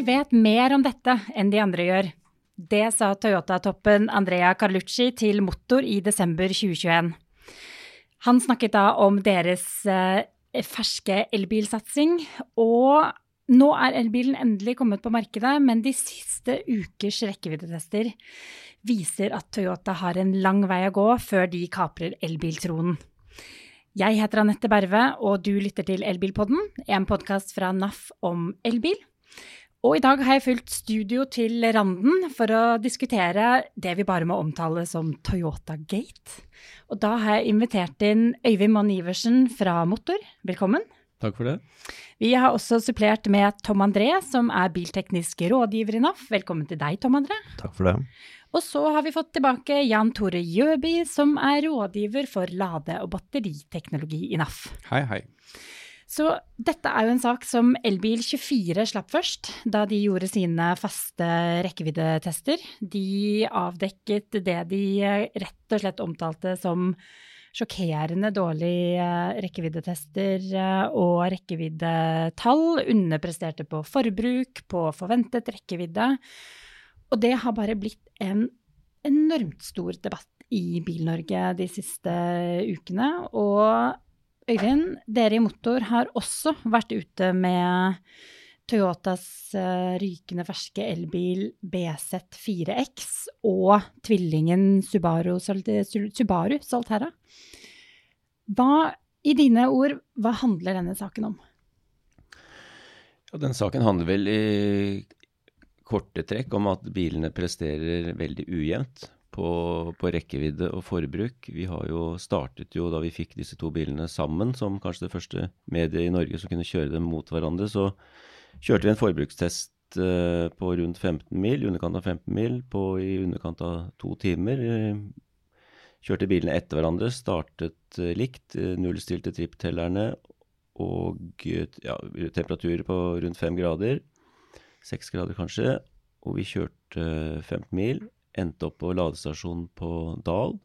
Vi vet mer om dette enn de andre gjør. Det sa Toyota-toppen Andrea Carlucci til Motor i desember 2021. Han snakket da om deres eh, ferske elbilsatsing, og nå er elbilen endelig kommet på markedet, men de siste ukers rekkeviddetester viser at Toyota har en lang vei å gå før de kaprer elbiltronen. Jeg heter Anette Berve, og du lytter til Elbilpodden, en podkast fra NAF om elbil. Og i dag har jeg fulgt studio til randen for å diskutere det vi bare må omtale som Toyota Gate. Og da har jeg invitert inn Øyvind Mann Iversen fra Motor. Velkommen. Takk for det. Vi har også supplert med Tom André, som er bilteknisk rådgiver i NAF. Velkommen til deg, Tom André. Takk for det. Og så har vi fått tilbake Jan Tore Gjøby, som er rådgiver for lade- og batteriteknologi i NAF. Hei, hei. Så dette er jo en sak som Elbil24 slapp først, da de gjorde sine faste rekkeviddetester. De avdekket det de rett og slett omtalte som sjokkerende dårlige rekkeviddetester og rekkeviddetall. Underpresterte på forbruk, på forventet rekkevidde. Og det har bare blitt en enormt stor debatt i Bil-Norge de siste ukene. Og Øyvind, dere i Motor har også vært ute med Toyotas uh, rykende ferske elbil BZ4X og tvillingen Subaru, Subaru Solterra. Hva, i dine ord, hva handler denne saken om? Ja, den saken handler vel i korte trekk om at bilene presterer veldig ujevnt på, på, rekkevidde og forbruk. Vi har jo startet jo da vi fikk disse to bilene sammen, som kanskje det første mediet i Norge som kunne kjøre dem mot hverandre. Så kjørte vi en forbrukstest uh, på rundt 15 mil, i underkant av 15 mil, på i underkant av to timer. Kjørte bilene etter hverandre, startet uh, likt, nullstilte tripptellerne og ja, temperaturer på rundt fem grader. Seks grader kanskje. Og vi kjørte 15 mil endte opp på ladestasjonen på Dal.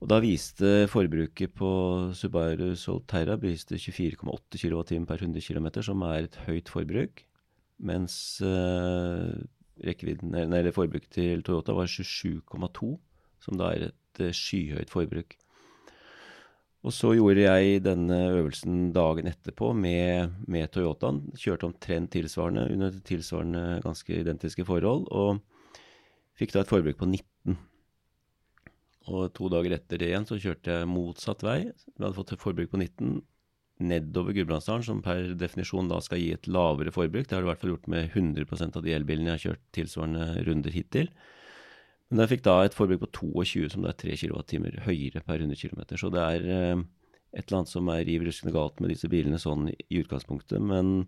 Og da viste forbruket på Subaru Solterra 24,8 kWt per 100 km, som er et høyt forbruk. Mens eh, eller forbruket til Toyota var 27,2, som da er et uh, skyhøyt forbruk. Og så gjorde jeg denne øvelsen dagen etterpå med, med Toyotaen. Kjørte omtrent tilsvarende under tilsvarende ganske identiske forhold. og Fikk da et forbruk på 19. Og to dager etter det igjen så kjørte jeg motsatt vei. Vi hadde fått et forbruk på 19 nedover Gudbrandsdalen, som per definisjon da skal gi et lavere forbruk. Det har det i hvert fall gjort med 100% av de elbilene jeg har kjørt tilsvarende runder hittil. Men jeg fikk da et forbruk på 22, som det er 3 kWt høyere per 100 km. Så det er eh, et eller annet som er riv ruskende galt med disse bilene sånn i utgangspunktet. Men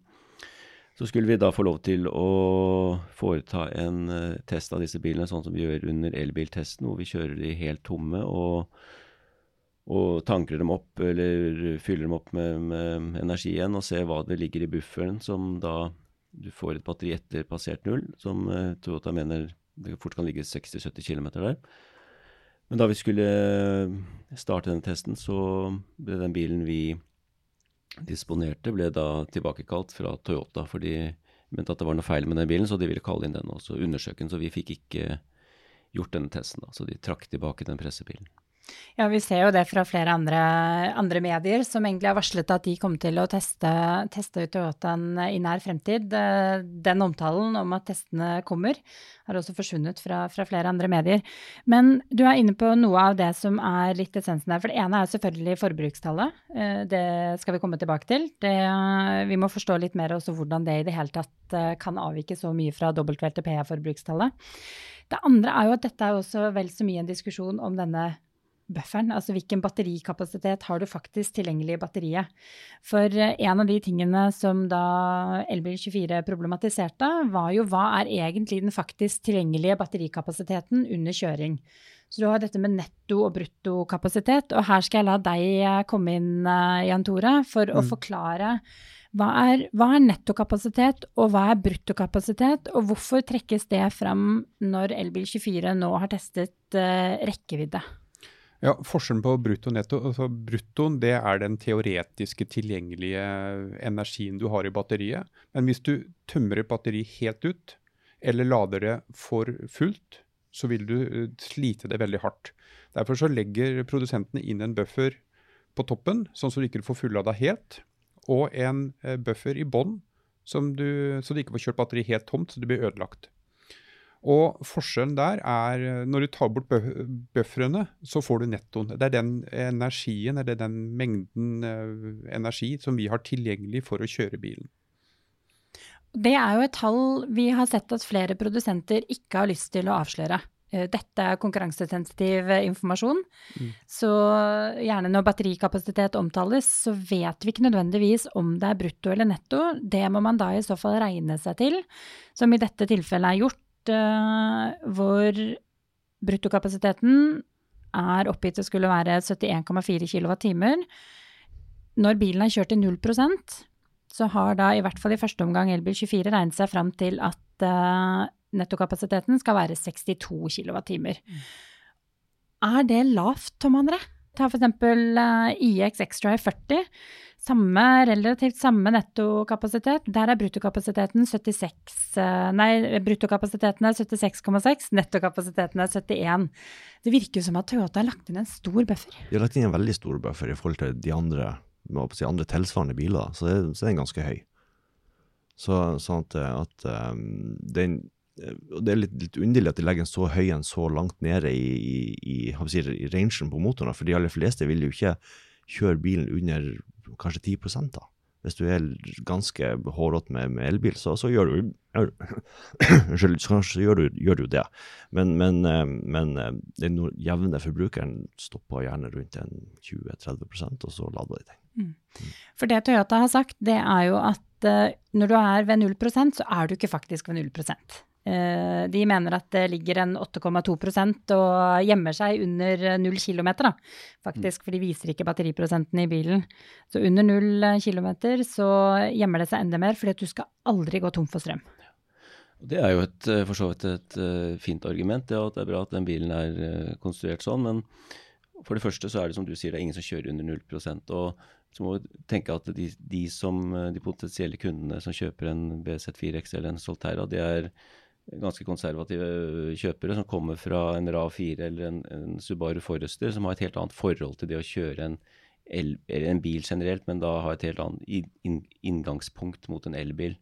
så skulle vi da få lov til å foreta en uh, test av disse bilene, sånn som vi gjør under elbiltesten, hvor vi kjører de helt tomme og, og tanker dem opp, eller fyller dem opp med, med, energi igjen, og ser hva det ligger i bufferen, som da du får et batteri etter passert null, som uh, Toyota mener det fort kan ligge 60-70 km der. Men da vi skulle starte denne testen, så ble den bilen vi disponerte, ble da tilbakekalt fra Toyota, for de mente at det var noe feil med den bilen, så de ville kalle inn den og undersøke den. Så vi fikk ikke gjort denne testen, da, så de trakk tilbake den pressebilen. Ja, vi ser jo det fra flere andre, andre, medier som egentlig har varslet at de kommer til å teste, teste ut Toyotaen i nær fremtid. Den omtalen om at testene kommer, har også forsvunnet fra, fra, flere andre medier. Men du er inne på noe av det som er litt essensen her. For det ene er selvfølgelig forbrukstallet. Eh, det skal vi komme tilbake til. Det, vi må forstå litt mer også hvordan det i det hele tatt eh, kan avvike så mye fra WLTP-forbrukstallet. Det andre er jo at dette er også vel så mye en diskusjon om denne bufferen, altså hvilken batterikapasitet har du faktisk tilgjengelig i batteriet. For eh, en av de tingene som da Elbil24 problematiserte, var jo hva er egentlig den faktisk tilgjengelige batterikapasiteten under kjøring. Så du har dette med netto- og bruttokapasitet, og her skal jeg la deg eh, komme inn, eh, Jan Tore, for mm. å forklare hva er, hva er, nettokapasitet, og hva er bruttokapasitet, og hvorfor trekkes det fram når Elbil24 nå har testet uh, rekkevidde? Ja, Forskjellen på brutto og netto. altså Bruttoen det er den teoretiske tilgjengelige energien du har i batteriet. Men hvis du tømmer et batteri helt ut, eller lader det for fullt, så vil du eh, slite det veldig hardt. Derfor så legger produsentene inn en buffer på toppen, sånn at du ikke får fullada helt, og en eh, buffer i bånn, så du ikke får kjørt batteriet helt tomt, så det blir ødelagt. Og forskjellen der er eh, når du tar bort bufferne, så får du nettoen. Det er den energien, eller den mengden uh, energi som vi har tilgjengelig for å kjøre bilen. Det er jo et tall vi har sett at flere produsenter ikke har lyst til å avsløre. Eh, dette er konkurransesensitiv informasjon, mm. så gjerne når batterikapasitet omtales, så vet vi ikke nødvendigvis om det er brutto eller netto. Det må man da i så fall regne seg til, som i dette tilfellet er gjort hvor bruttokapasiteten er oppgitt å skulle være 71,4 kWt. Når bilen er kjørt i 0 så har da i hvert fall i første omgang Elbil 24 regnet seg fram til at uh, nettokapasiteten skal være 62 kWt. Mm. Er det lavt, Tom André? Ta eksempel uh, IX Extra 40 samme, relativt samme nettokapasitet. Der er bruttokapasiteten 76 eh, Nei, bruttokapasiteten er 76,6, nettokapasiteten er 71. Det virker jo som at Toyota har lagt inn en stor buffer. De har lagt inn en veldig stor buffer i forhold til de andre, si, andre tilsvarende biler, så, det, så er ganske høy. Så, sånn at, at um, den det er litt, litt, underlig at de legger en så høy en så langt nede i, i, i, si, i rangen på motoren. For de aller fleste vil jo ikke kjøre bilen under kanskje 10% da. Hvis du er ganske hårete med, med, elbil, så, så, gjør du Unnskyld, kanskje gjør du, gjør du det. Men, men, eh, men eh, den jevne forbrukeren stopper gjerne rundt 20-30 og så lader de den. Mm. For det Toyota har sagt, det er jo at når du er ved 0% så er du ikke faktisk ved 0 Eh, de mener at det ligger en 8,2% og gjemmer seg under null km, da, faktisk, for de viser ikke batteriprosenten i bilen. Så under null km så gjemmer det seg enda mer, fordi at du skal aldri gå tom for strøm. Det er jo et, eh, for så vidt et fint argument, det at det er bra at den bilen er konstruert sånn. Men for det første så er det som du sier, det er ingen som kjører under 0 og så må vi tenke at de, de, som, de potensielle kundene som kjøper en BZ4X eller en Solterra, det er ganske konservative kjøpere som kommer fra en RAV4 eller en, en, Subaru Forester, som har et helt annet forhold til det å kjøre en, el, en bil generelt, men da har et helt annet inngangspunkt mot en elbil.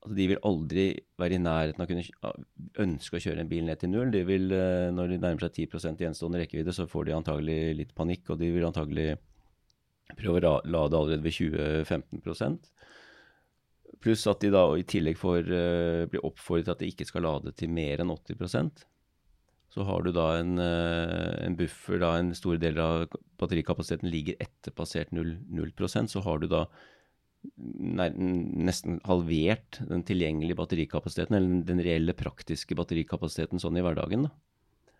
Altså, de vil aldri være i nærheten av å kunne ønske å kjøre en bil ned til null. De vil, eh, når de nærmer seg 10% gjenstående rekkevidde, så får de antagelig litt panikk, og de vil antagelig prøve å lade allerede ved 20-15 Pluss at de da i tillegg får, uh, blir oppfordret til at de ikke skal lade til mer enn 80% Så har du da en, uh, en buffer, da en stor del av batterikapasiteten ligger etter passert 0, 0% så har du da nesten halvert den tilgjengelige batterikapasiteten, eller den reelle praktiske batterikapasiteten sånn i hverdagen. da.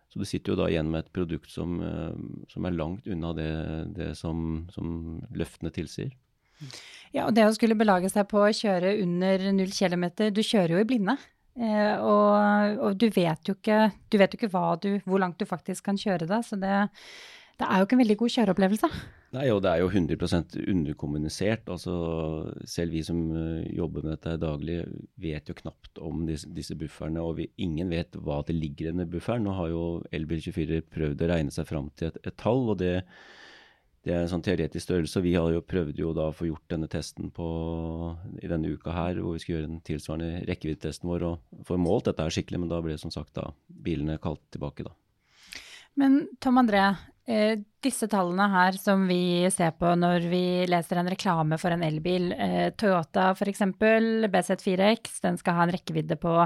Så du sitter jo da igjen med et produkt som, uh, som er langt unna det, det som, som løftene tilsier. Ja, og det å skulle belage seg på å kjøre under null kilometer, du kjører jo i blinde. Eh, og, og, du vet jo ikke, du vet jo ikke du, hvor langt du faktisk kan kjøre da, Så det, det, er jo ikke en veldig god kjøreopplevelse. Nei, og det er jo 100% underkommunisert. Altså, selv vi som uh, jobber med dette daglig, vet jo knapt om disse, disse bufferne. Og vi, ingen vet hva det ligger i bufferen. Nå har jo Elbil24 prøvd å regne seg fram til et, et tall, og det det er en sånn teoretisk størrelse. Vi har jo prøvd jo da å få gjort denne testen på, i denne uka her, hvor vi skal gjøre den tilsvarende rekkeviddetesten vår og få målt dette her skikkelig. Men da ble som sagt da bilene kalt tilbake, da. Men Tom André, eh, disse tallene her som vi ser på når vi leser en reklame for en elbil, eh, Toyota f.eks., BZ4X, den skal ha en rekkevidde på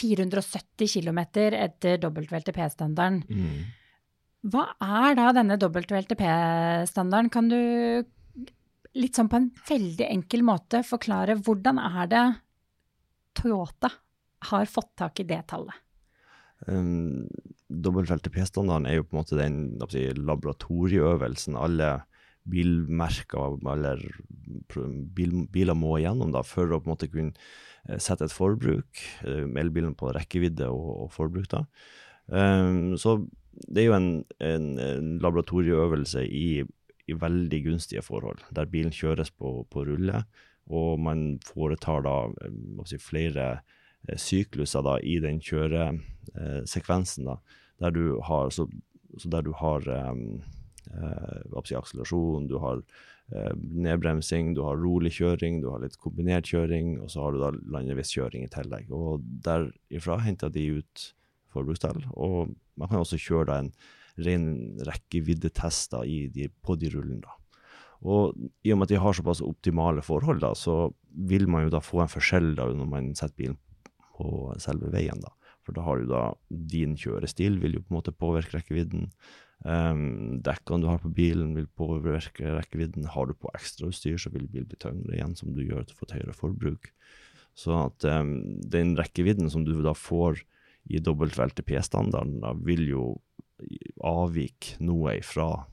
470 km etter WLTP-standarden. Mm. Hva er da denne WLTP-standarden? Kan du litt sånn på en veldig enkel måte forklare hvordan er det Toyota har fått tak i det tallet? Um, WLTP-standarden er jo på en måte den si, laboratorieøvelsen alle bilmerker eller bil, biler må igjennom da, for å på en måte kunne eh, sette et forbruk, eh, elbilen på rekkevidde og, og forbruk. da. Um, så det er jo en, en, en laboratorieøvelse i, i, veldig gunstige forhold, der bilen kjøres på, på rulle, og man foretar da si, flere eh, sykluser da, i den kjøresekvensen, da, der du har, så, så der du har um, eh, si, akselerasjon, du har eh, nedbremsing, du har rolig kjøring, du har litt kombinert kjøring, og så har du da landeveiskjøring i tillegg. Og derifra henter de ut forbrukstall, man kan også kjøre da en ren rekkeviddetest på de rullene. da. Og i og med at de har såpass optimale forhold, da, så vil man jo da få en forskjell da når man setter bilen på selve veien. da. For da har du da din kjørestil vil jo på en måte påvirke rekkevidden. Um, dekkene du har på bilen vil påvirke rekkevidden. Har du på ekstrautstyr, så vil bilen bli tyngre igjen, som du gjør til å få et høyere forbruk. Så at um, den rekkevidden som du da får i WLTP-standarden, vil jo avvike noe ifra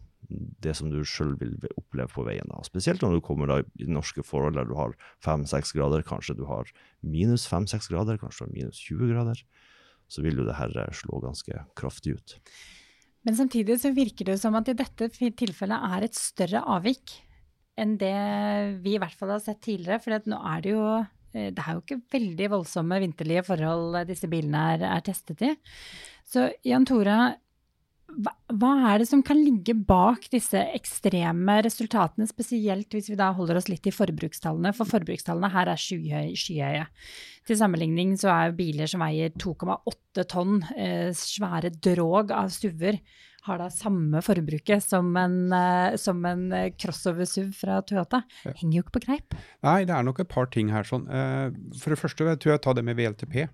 det som du sjøl vil oppleve på veien. da. Spesielt når du kommer da i norske forhold der du har fem-seks grader, kanskje du har minus fem-seks grader, kanskje du har minus 20 grader. Så vil jo det her slå ganske kraftig ut. Men samtidig så virker det som at i dette tilfellet er et større avvik enn det vi i hvert fall har sett tidligere. For nå er det jo eh, det er jo ikke veldig voldsomme vinterlige forhold disse bilene er, er testet i. Så Jan Tora, hva, hva, er det som kan ligge bak disse ekstreme resultatene, spesielt hvis vi da holder oss litt i forbrukstallene, for forbrukstallene her er skyhøye. Til sammenligning så er biler som veier 2,8 tonn, eh, svære drog av SUV-er, har da samme forbruket som en, eh, som en crossover SUV fra Toyota. Henger jo ikke på greip. Nei, det er nok et par ting her sånn. Eh, for det første jeg tror jeg tar det med VLTP.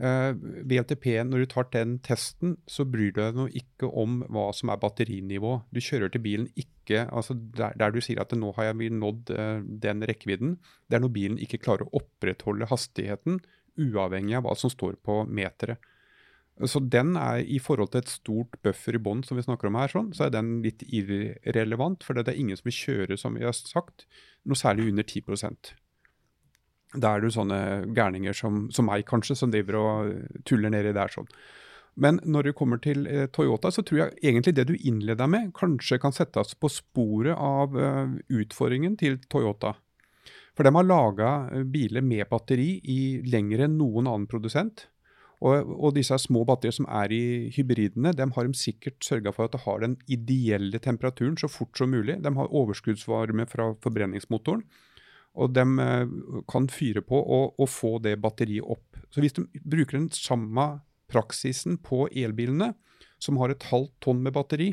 Eh, VLTP, når du tar den testen, så bryr du deg nå ikke om hva som er batterinivå. Du kjører til bilen ikke altså der, der, du sier at nå har jeg nådd den rekkevidden. Det er når bilen ikke klarer å opprettholde hastigheten, uavhengig av hva som står på meteret. Så den er i forhold til et stort buffer i bånn, som vi snakker om her, sånn, så er den litt irrelevant. For det er ingen som vil kjøre, som vi har sagt, noe særlig under 10% da er det jo sånne gærninger som, som, meg, kanskje, som driver og tuller nedi der sånn. Men når det kommer til eh, Toyota, så tror jeg egentlig det du innleda med, kanskje kan settes på sporet av uh, utfordringen til Toyota. For de har laga eh, biler med batteri i lengre enn noen annen produsent. Og, og disse små batteriene som er i hybridene, dem har de sikkert sørga for at de har den ideelle temperaturen så fort som mulig. De har overskuddsvarme fra forbrenningsmotoren. Og de eh, kan fyre på og, og, få det batteriet opp. Så hvis de bruker den samme praksisen på elbilene, som har et halvt tonn med batteri,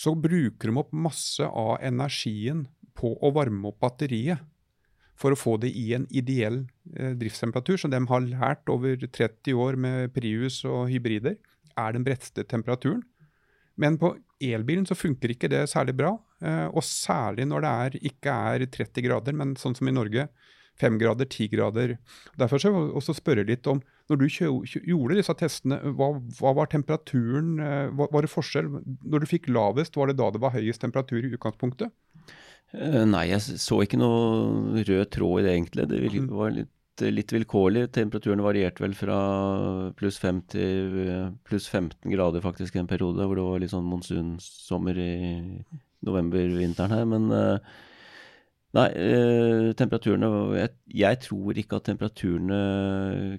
så bruker de opp masse av energien på å varme opp batteriet for å få det i en ideell eh, driftstemperatur, som de har lært over 30 år med Prius og hybrider, er den bredeste temperaturen. Men på elbilen så funker ikke det særlig bra. Eh, og særlig når det er, ikke er 30 grader, men sånn som i Norge, 5 grader, 10 grader. Derfor så også spørre litt om, når du gjorde disse testene, hva, hva var temperaturen? Eh, var, var, det forskjell? Når du fikk lavest, var det da det var høyest temperatur i utgangspunktet? Eh, nei, jeg så ikke noe rød tråd i det, egentlig. Det mm. var litt litt vilkårlig. Temperaturen varierte vel fra pluss 5 til pluss 15 grader faktisk en periode, hvor det var litt sånn monsunsommer i november-vinteren her. Men nei, temperaturene jeg, jeg, tror ikke at temperaturene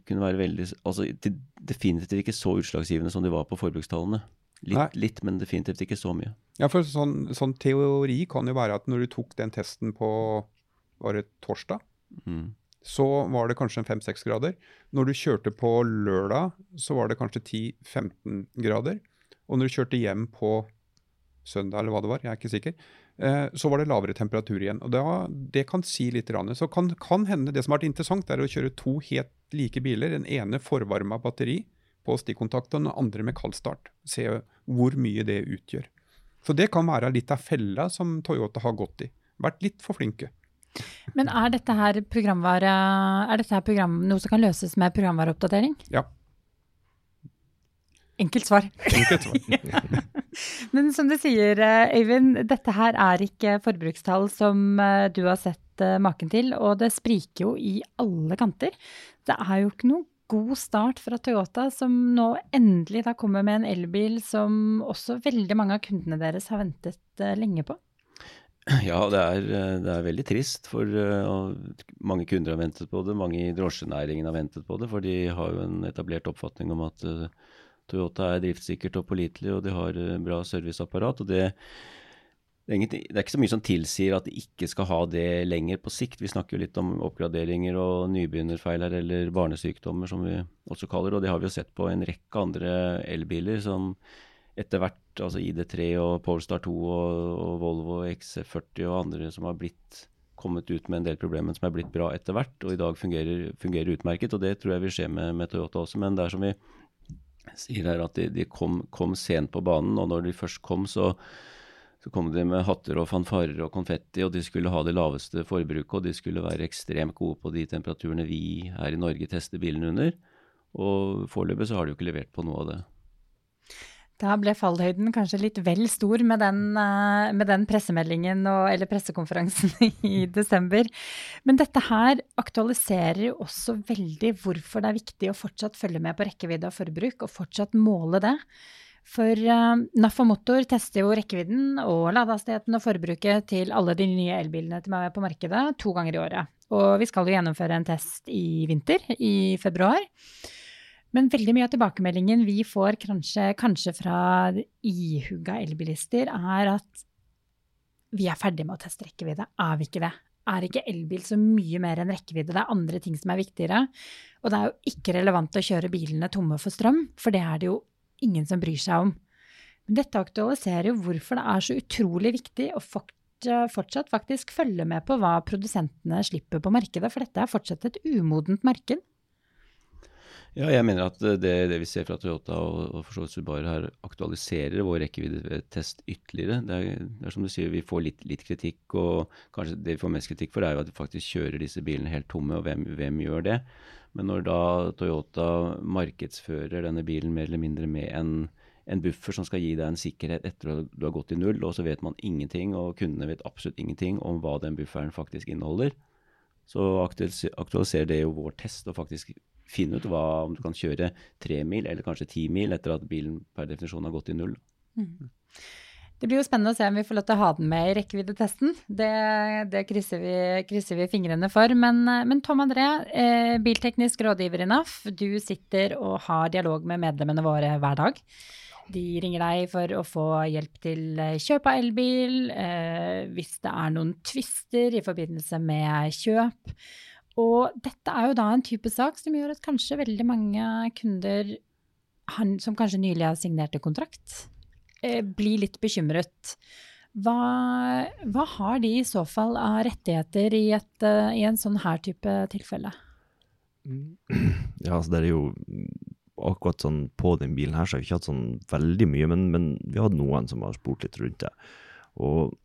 kunne være veldig Altså definitivt ikke så utslagsgivende som de var på forbrukstallene. Litt, litt, men definitivt ikke så mye. Ja, for sånn, sånn, teori kan jo være at når du tok den testen på var det torsdag, mm. så var det kanskje 5-6 grader. Når du kjørte på lørdag, så var det kanskje 10-15 grader. Og når du kjørte hjem på søndag eller hva det var, jeg er ikke sikker, eh, så var det lavere temperatur igjen. og da, Det kan si litt. Så kan, kan hende det som har vært interessant, er å kjøre to helt like biler. Den ene forvarma batteri på stikkontaktene, og den andre med kaldstart. Se hvor mye det utgjør. Så det kan være litt av fella som Toyota har gått i. Vært litt for flinke. Men er dette her programvare, er dette her program, noe som kan løses med programvareoppdatering? Ja. Enkelt svar. Enkelt svar. Men som du sier, eh, Øyvind, dette her er ikke forbrukstall som eh, du har sett eh, maken til. Og det spriker jo i alle kanter. Det er jo ikke noe god start fra Toyota, som nå endelig da kommer med en elbil som også veldig mange av kundene deres har ventet uh, lenge på? Ja, det er, det er, veldig trist. For uh, mange kunder har ventet på det. Mange i drosjenæringen har ventet på det. For de har jo en etablert oppfatning om at Toyota er driftssikkert og pålitelig, og de har bra serviceapparat. og det det er, det er, ikke så mye som tilsier at de ikke skal ha det lenger på sikt. Vi snakker jo litt om oppgraderinger og nybegynnerfeil her, eller barnesykdommer som vi også kaller det. Og det har vi jo sett på en rekke andre elbiler som etter hvert, altså ID3 og Polestar 2 og, og Volvo XC40 og andre som har blitt kommet ut med en del problemer, som er blitt bra etter hvert, og i dag fungerer, fungerer utmerket. Og det tror jeg vil skje med, med, Toyota også. Men det er som vi sier her, at de, de kom, kom sent på banen, og når de først kom, så så kom de med hatter og fanfarer og konfetti, og de skulle ha det laveste forbruket, og de skulle være ekstremt gode på de temperaturene vi her i Norge tester bilene under. Og foreløpig så har de jo ikke levert på noe av det. Da ble fallhøyden kanskje litt vel stor med den, eh, med den pressemeldingen og, eller pressekonferansen i desember. Men dette her aktualiserer jo også veldig hvorfor det er viktig å fortsatt følge med på rekkevidde av forbruk, og fortsatt måle det. For uh, NAF og Motor tester jo rekkevidden og ladehastigheten og forbruket til alle de nye elbilene til meg på markedet to ganger i året. Og vi skal jo gjennomføre en test i vinter, i februar. Men veldig mye av tilbakemeldingen vi får kanskje, kanskje fra ihugga elbilister, er at vi er ferdig med å teste rekkevidde. Er vi ikke det? Er ikke elbil så mye mer enn rekkevidde? Det er andre ting som er viktigere. Og det er jo ikke relevant å kjøre bilene tomme for strøm, for det er det jo ingen som bryr seg om. Men dette aktualiserer jo hvorfor det er så utrolig viktig å fortsatt faktisk følge med på hva produsentene slipper på markedet, for dette er fortsatt et umodent marked. Ja, jeg mener at det, det vi ser fra Toyota og, og for så vidt Subaru her, aktualiserer vår rekkeviddetest ytterligere. Det er, det er, som du sier, vi får litt, litt, kritikk, og kanskje det vi får mest kritikk for, er jo at vi faktisk kjører disse bilene helt tomme, og hvem, hvem gjør det? Men når da Toyota markedsfører denne bilen mer eller mindre med en, en buffer som skal gi deg en sikkerhet etter at du har gått i null, og så vet man ingenting, og kundene vet absolutt ingenting om hva den bufferen faktisk inneholder, så aktualiserer det jo vår test og faktisk finne ut hva, om du kan kjøre tre mil eller kanskje ti mil etter at bilen per definisjon har gått i null. Mm. Det blir jo spennende å se om vi får lov til å ha den med i rekkeviddetesten. Det, det krysser, vi, krysser, vi, fingrene for. Men, men Tom André, eh, bilteknisk rådgiver i NAF, du sitter og har dialog med medlemmene våre hver dag. De ringer deg for å få hjelp til eh, kjøp av elbil, eh, hvis det er noen tvister i forbindelse med kjøp. Og dette er jo da en type sak som gjør at kanskje veldig mange kunder han, som kanskje nylig har signert en kontrakt, Eh, blir litt bekymret. Hva, hva, har de i så fall av rettigheter i, et, eh, i en sånn her type tilfelle? Ja, altså det er jo akkurat sånn på den bilen her så har vi ikke hatt sånn veldig mye, men, men vi hatt noen som har spurt litt rundt det. Og,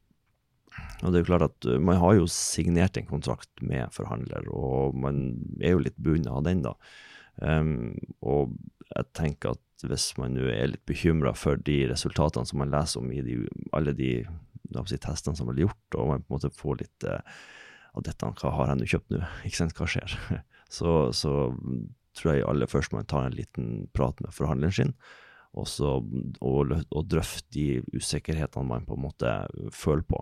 og, det er jo klart at eh, man har jo signert en kontrakt med forhandler, og man er jo litt bundet av den, da. Um, og jeg tenker at hvis man nå er litt bekymra for de resultatene som man leser om i de, alle de si, testene som blir gjort, og man på en måte får litt uh, av dette, hva har jeg nå kjøpt nå, ikke sant, hva skjer? Så, så tror jeg aller først man tar en liten prat med forhandleren sin, og, så, og, og drøfte de usikkerhetene man på en måte føler på.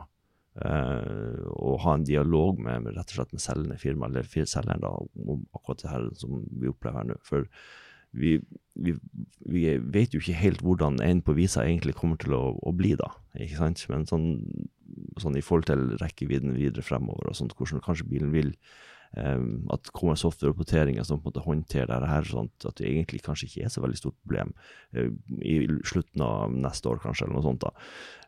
Uh, og ha en dialog med, rett og slett med selgende firma, eller selgeren, da, om akkurat det her som vi opplever her nå. For vi, vi, vi, vet jo ikke helt hvordan en på visa egentlig kommer til å, å bli, da. ikke sant? Men sånn, sånn, i forhold til rekkevidden videre fremover, og sånt, hvordan kanskje bilen vil um, At kommer software-rapporteringer som på en måte håndterer dette her, sånn at det egentlig kanskje ikke er så veldig stort problem uh, i slutten av neste år, kanskje, eller noe sånt. da.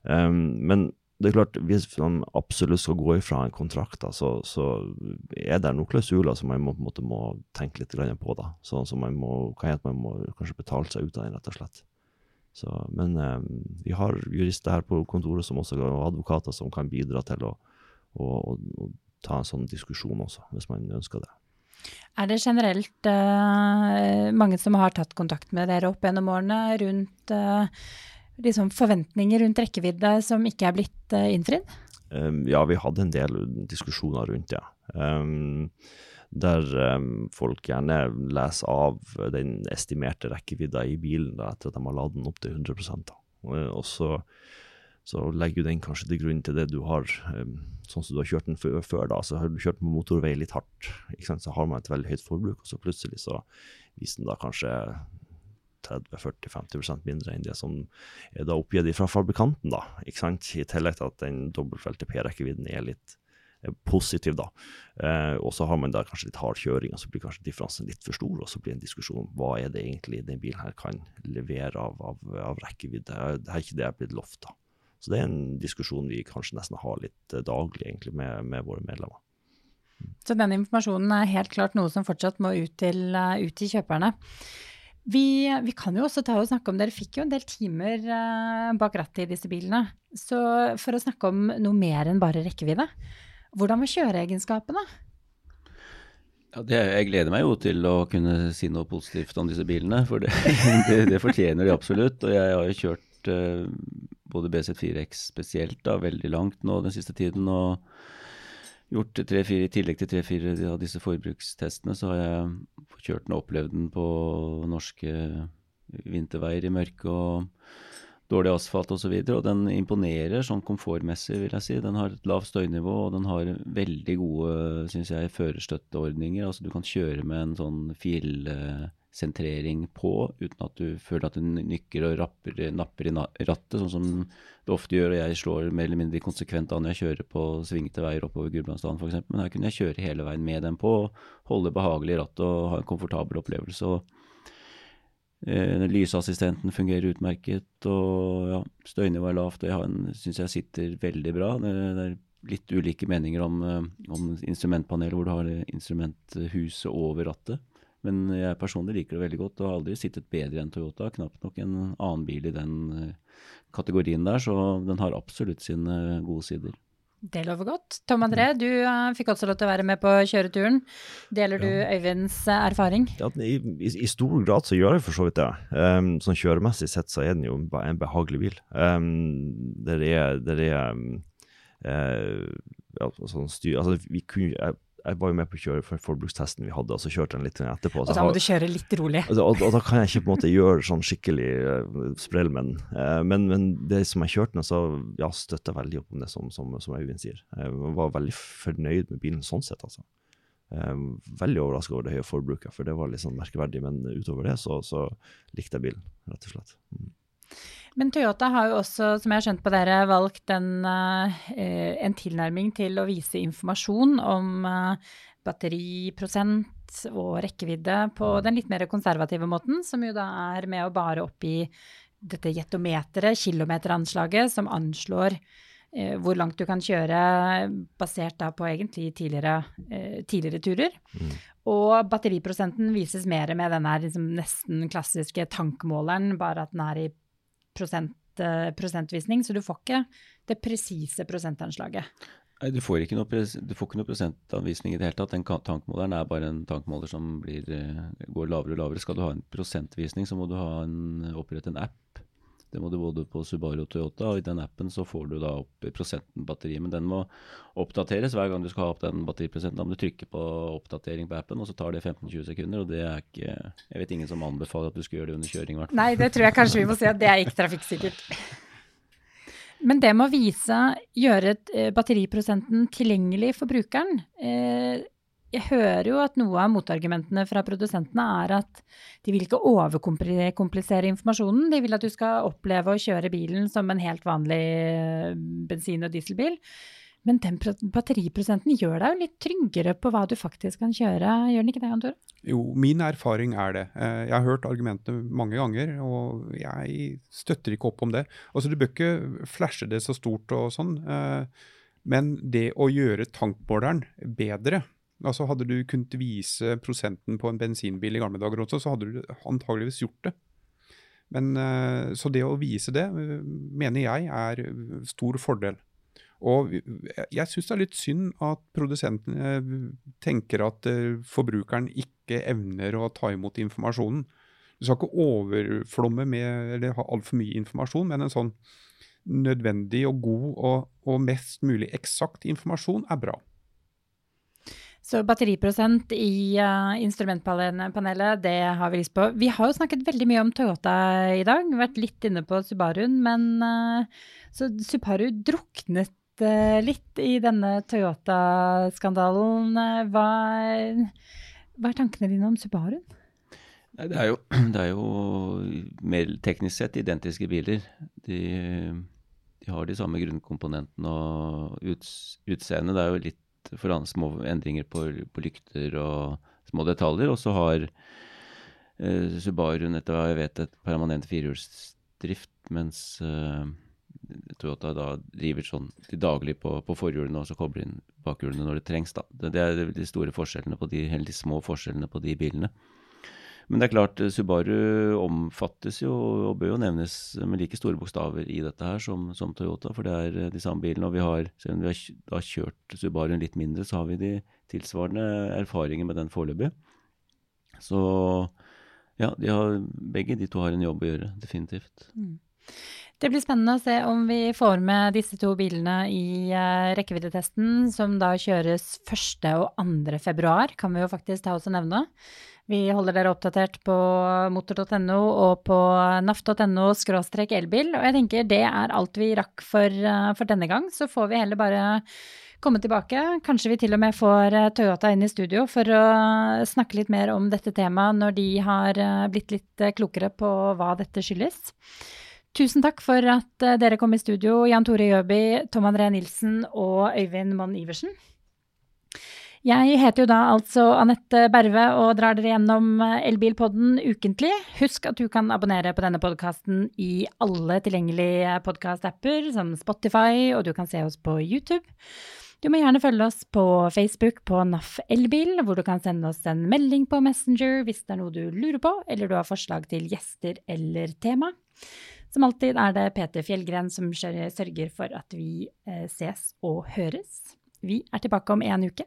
Um, men det er klart, Hvis man absolutt skal gå ifra en kontrakt, da, så, så, er det noen klausuler som man må, måte, må tenke litt på. da, sånn som man må, kan at man må kanskje betale seg ut av den, rett og slett. Så, men eh, vi har jurister her på kontoret som også, og advokater som kan bidra til å, å, å, ta en sånn diskusjon også, hvis man ønsker det. Er det generelt uh, mange som har tatt kontakt med dere opp gjennom årene rundt uh, liksom forventninger rundt rekkevidde som ikke er blitt uh, innfridd? Um, ja, vi hadde en del diskusjoner rundt det. Um, der um, folk gjerne leser av den estimerte rekkevidda i bilen da, etter at de har ladet den opp til 100 da. Og så, så legger den kanskje til grunn til det du har, sånn som du har kjørt den før da, så har du kjørt på motorvei litt hardt, så har man et veldig høyt forbruk, og så plutselig så viser den da kanskje 30-40-50% mindre enn det som er da oppgitt fra fabrikanten. da, ikke sant? I tillegg til at den dobbeltfelte P-rekkevidden er litt er positiv. da. Eh, og så har man da kanskje litt hard kjøring, og så blir kanskje differansen litt for stor. Og så blir det en diskusjon om hva er det egentlig den bilen her kan levere av, av, av rekkevidde. Det er ikke det blitt lovt. Så det er en diskusjon vi kanskje nesten har litt uh, daglig egentlig med, med, våre medlemmer. Så den informasjonen er helt klart noe som fortsatt må ut til, uh, ut til kjøperne. Vi, vi, kan jo også ta og snakke om Dere fikk jo en del timer uh, bak rattet i disse bilene. Så for å snakke om noe mer enn bare rekkevidde. Hvordan var kjøreegenskapene? Ja, det, jeg gleder meg jo til å kunne si noe positivt om disse bilene, for det, det, det fortjener de absolutt. Og jeg har jo kjørt uh, både BZ4X spesielt da, veldig langt nå den siste tiden. og gjort tre-fire, I tillegg til tre-fire av disse forbrukstestene, så har jeg kjørt den og opplevd den på norske vinterveier i mørke. og dårlig asfalt osv. Og, så og den imponerer sånn komfortmessig, vil jeg si. Den har et lavt støynivå, og den har veldig gode synes jeg, førerstøtteordninger. Altså Du kan kjøre med en sånn filsentrering på uten at du føler at du nykker og rapper, napper i rattet, sånn som det ofte gjør. Og jeg slår mer eller mindre konsekvent av når jeg kjører på svingete veier oppover Gudbrandsdalen f.eks. Men her kunne jeg kjøre hele veien med den på, holde behagelig i rattet og ha en komfortabel opplevelse. og Eh, lysassistenten fungerer utmerket, og ja, støynivået er lavt. Og jeg syns jeg sitter veldig bra. Det, det, er litt ulike meninger om, eh, om instrumentpanelet hvor du har instrumenthuset over rattet. Men jeg personlig liker det veldig godt og har aldri sittet bedre enn Toyota. Knapt nok en annen bil i den eh, kategorien der, så den har absolutt sine gode sider. Det lover godt. Tom André, mm. du uh, fikk også lov til å være med på kjøreturen. Deler du Øyvinds uh, erfaring? Ja, i, i, i, stor grad så gjør jeg for så vidt det. Um, sånn kjøremessig sett så er den jo en behagelig bil. Um, der er, der er um, uh, ja, sånn styr, altså, vi kunne, jeg, jeg var jo med på å kjøre forbrukstesten vi hadde, og så kjørte den litt etterpå. Og da må du kjøre litt rolig. Og, og, og, da kan jeg ikke på en måte gjøre sånn skikkelig uh, sprell med den. Uh, men, men, det som jeg kjørte den, så ja, støtta veldig opp om det som, som, som Øyvind sier. Jeg var veldig fornøyd med bilen sånn sett, altså. Uh, veldig overraska over det høye forbruket, for det var litt sånn merkeverdig. Men utover det så, så likte jeg bilen, rett og slett. Mm. Men Toyota har jo også, som jeg har skjønt på dere, valgt en, uh, en tilnærming til å vise informasjon om uh, batteriprosent og rekkevidde på den litt mer konservative måten, som jo da er med å bare oppgi dette jetometeret, kilometeranslaget, som anslår hvor langt du kan kjøre basert da på egentlig tidligere, tidligere turer. Mm. Og batteriprosenten vises mer med denne liksom nesten klassiske tankmåleren, bare at den er i prosent, eh, prosentvisning, så du får ikke det presise prosentanslaget. Nei, du får, ikke noe, noe prosentanvisning i det hele tatt. Den tankmåleren er bare en tankmåler som blir, eh, går lavere og lavere. Skal du ha en prosentvisning, så må du ha en, opprette en app det må du både på Subaru og Toyota, og i den appen så får du da opp prosenten batteri. Men den må oppdateres hver gang du skal ha opp den batteriprosenten. Da må du trykke på oppdatering på appen, og så tar det 15-20 sekunder. Og det er ikke Jeg vet ingen som anbefaler at du skal gjøre det under kjøring, i Nei, det tror jeg kanskje vi må si at det er ikke trafikksikkert. Men det med å vise, gjøre eh, batteriprosenten tilgjengelig for brukeren, eh, jeg hører jo at noe av motargumentene fra produsentene er at de vil ikke overkomplisere informasjonen. De vil at du skal oppleve å kjøre bilen som en helt vanlig eh, bensin- og dieselbil. Men den batteriprosenten gjør deg jo litt tryggere på hva du faktisk kan kjøre, gjør den ikke det, Jan Tore? Jo, min erfaring er det. Eh, jeg har hørt argumentene mange ganger, og jeg støtter ikke opp om det. Altså, Du bør ikke flashe det så stort og sånn, eh, men det å gjøre tankmåleren bedre Altså Hadde du kunnet vise prosenten på en bensinbil i gamle dager også, så hadde du antageligvis gjort det. Men, eh, så det å vise det, eh, mener jeg er stor fordel. Og jeg syns det er litt synd at produsentene tenker at eh, forbrukeren ikke evner å ta imot informasjonen. Du skal ikke overflomme med eller ha altfor mye informasjon, men en sånn nødvendig og god og, og mest mulig eksakt informasjon er bra. Så batteriprosent i uh, instrumentpanelet, det har vi lyst på. Vi har jo snakket veldig mye om Toyota i dag, vært litt inne på Subaruen. Men uh, så Subaru druknet uh, litt i denne Toyota-skandalen. Hva, hva, er tankene dine om Subaruen? Det er, jo, det er jo mer teknisk sett identiske biler. De, de har de samme grunnkomponentene og uts, utseendet. Det er jo litt for små endringer på, på, lykter og små detaljer. Og så har uh, Subaru etter hva jeg vet, et permanent firehjulsdrift, mens uh, Toyota da driver sånn til daglig på, på forhjulene og så kobler inn bakhjulene når det trengs. da. Det, det er de store forskjellene på de, de små forskjellene på de bilene. Men det er klart, eh, Subaru omfattes jo og bør jo nevnes med like store bokstaver i dette her som, som Toyota, for det er eh, de samme bilene. Og vi har, selv om vi har, kjørt Subaruen litt mindre, så har vi de tilsvarende erfaringer med den foreløpig. Så ja, de har, begge de to har en jobb å gjøre, definitivt. Mm. Det blir spennende å se om vi får med disse to bilene i uh, rekkeviddetesten, som da kjøres 1. og 2. februar, kan vi jo faktisk ta oss og nevne. Vi holder dere oppdatert på motor.no og på naf.no skråstrek elbil. Og jeg tenker det er alt vi rakk for, eh, for, denne gang. Så får vi heller bare komme tilbake. Kanskje vi til og med får eh, Toyota inn i studio for å snakke litt mer om dette temaet når de har eh, blitt litt klokere på hva dette skyldes. Tusen takk for at dere kom i studio, Jan Tore Jøby, Tom André Nilsen og Øyvind Monn Iversen. Jeg heter jo da altså Anette Berve og drar dere gjennom eh, Elbilpodden ukentlig. Husk at du kan abonnere på denne podkasten i alle tilgjengelige podkast-apper, som Spotify, og du kan se oss på YouTube. Du må gjerne følge oss på Facebook på NAF Elbil, hvor du kan sende oss en melding på Messenger hvis det er noe du lurer på, eller du har forslag til gjester eller tema. Som alltid er det Peter Fjellgren som sørger for at vi eh, ses og høres. Vi er tilbake om en uke.